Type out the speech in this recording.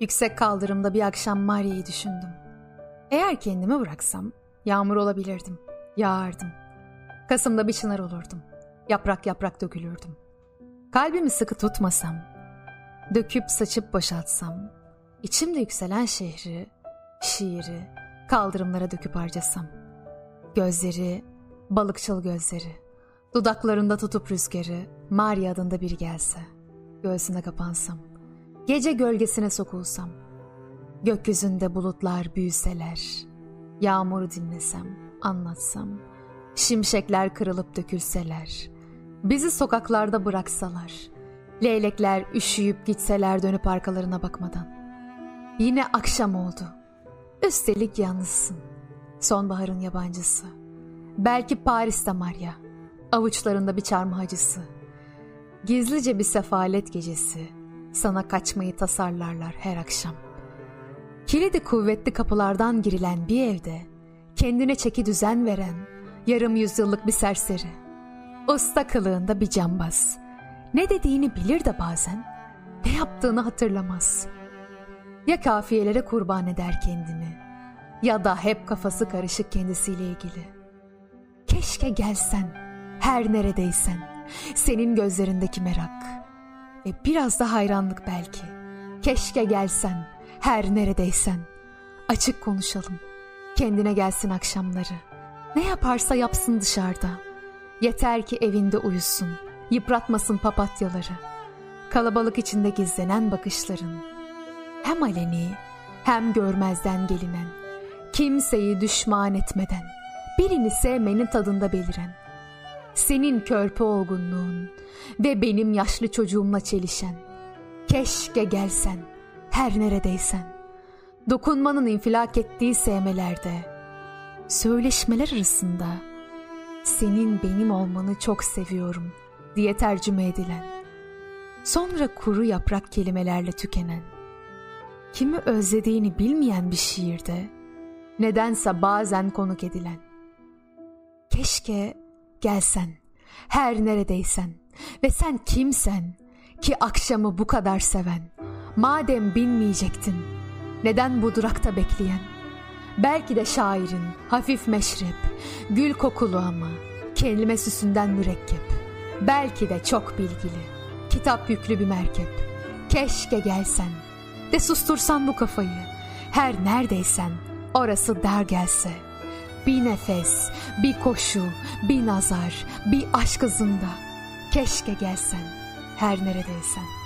Yüksek kaldırımda bir akşam Maria'yı düşündüm. Eğer kendimi bıraksam yağmur olabilirdim, yağardım. Kasım'da bir çınar olurdum. Yaprak yaprak dökülürdüm. Kalbimi sıkı tutmasam, döküp saçıp boşaltsam, içimde yükselen şehri, şiiri kaldırımlara döküp harcasam. Gözleri, balıkçıl gözleri, dudaklarında tutup rüzgarı, Maria adında biri gelse, göğsüne kapansam, gece gölgesine sokulsam, gökyüzünde bulutlar büyüseler, yağmuru dinlesem, anlatsam, şimşekler kırılıp dökülseler, bizi sokaklarda bıraksalar, leylekler üşüyüp gitseler dönüp arkalarına bakmadan. Yine akşam oldu. Üstelik yalnızsın. Sonbaharın yabancısı. Belki Paris'te Maria. Avuçlarında bir çarmıh acısı. Gizlice bir sefalet gecesi. Sana kaçmayı tasarlarlar her akşam. Kilidi kuvvetli kapılardan girilen bir evde kendine çeki düzen veren yarım yüzyıllık bir serseri. Usta kılığında bir cambaz. Ne dediğini bilir de bazen ne yaptığını hatırlamaz. Ya kafiyelere kurban eder kendini ya da hep kafası karışık kendisiyle ilgili. Keşke gelsen her neredeysen senin gözlerindeki merak ve biraz da hayranlık belki. Keşke gelsen her neredeysen açık konuşalım. Kendine gelsin akşamları. Ne yaparsa yapsın dışarıda. Yeter ki evinde uyusun. Yıpratmasın papatyaları. Kalabalık içinde gizlenen bakışların. Hem aleni hem görmezden gelinen. Kimseyi düşman etmeden. Birini sevmenin tadında beliren. Senin körpe olgunluğun ve benim yaşlı çocuğumla çelişen. Keşke gelsen her neredeysen. Dokunmanın infilak ettiği sevmelerde, söyleşmeler arasında senin benim olmanı çok seviyorum diye tercüme edilen, sonra kuru yaprak kelimelerle tükenen, kimi özlediğini bilmeyen bir şiirde, nedense bazen konuk edilen. Keşke gelsen, her neredeysen ve sen kimsen ki akşamı bu kadar seven, madem bilmeyecektin, neden bu durakta bekleyen? Belki de şairin hafif meşrep, gül kokulu ama kelime süsünden mürekkep. Belki de çok bilgili, kitap yüklü bir merkep. Keşke gelsen de sustursan bu kafayı. Her neredeysen orası dar gelse. Bir nefes, bir koşu, bir nazar, bir aşk hızında. Keşke gelsen her neredeysen.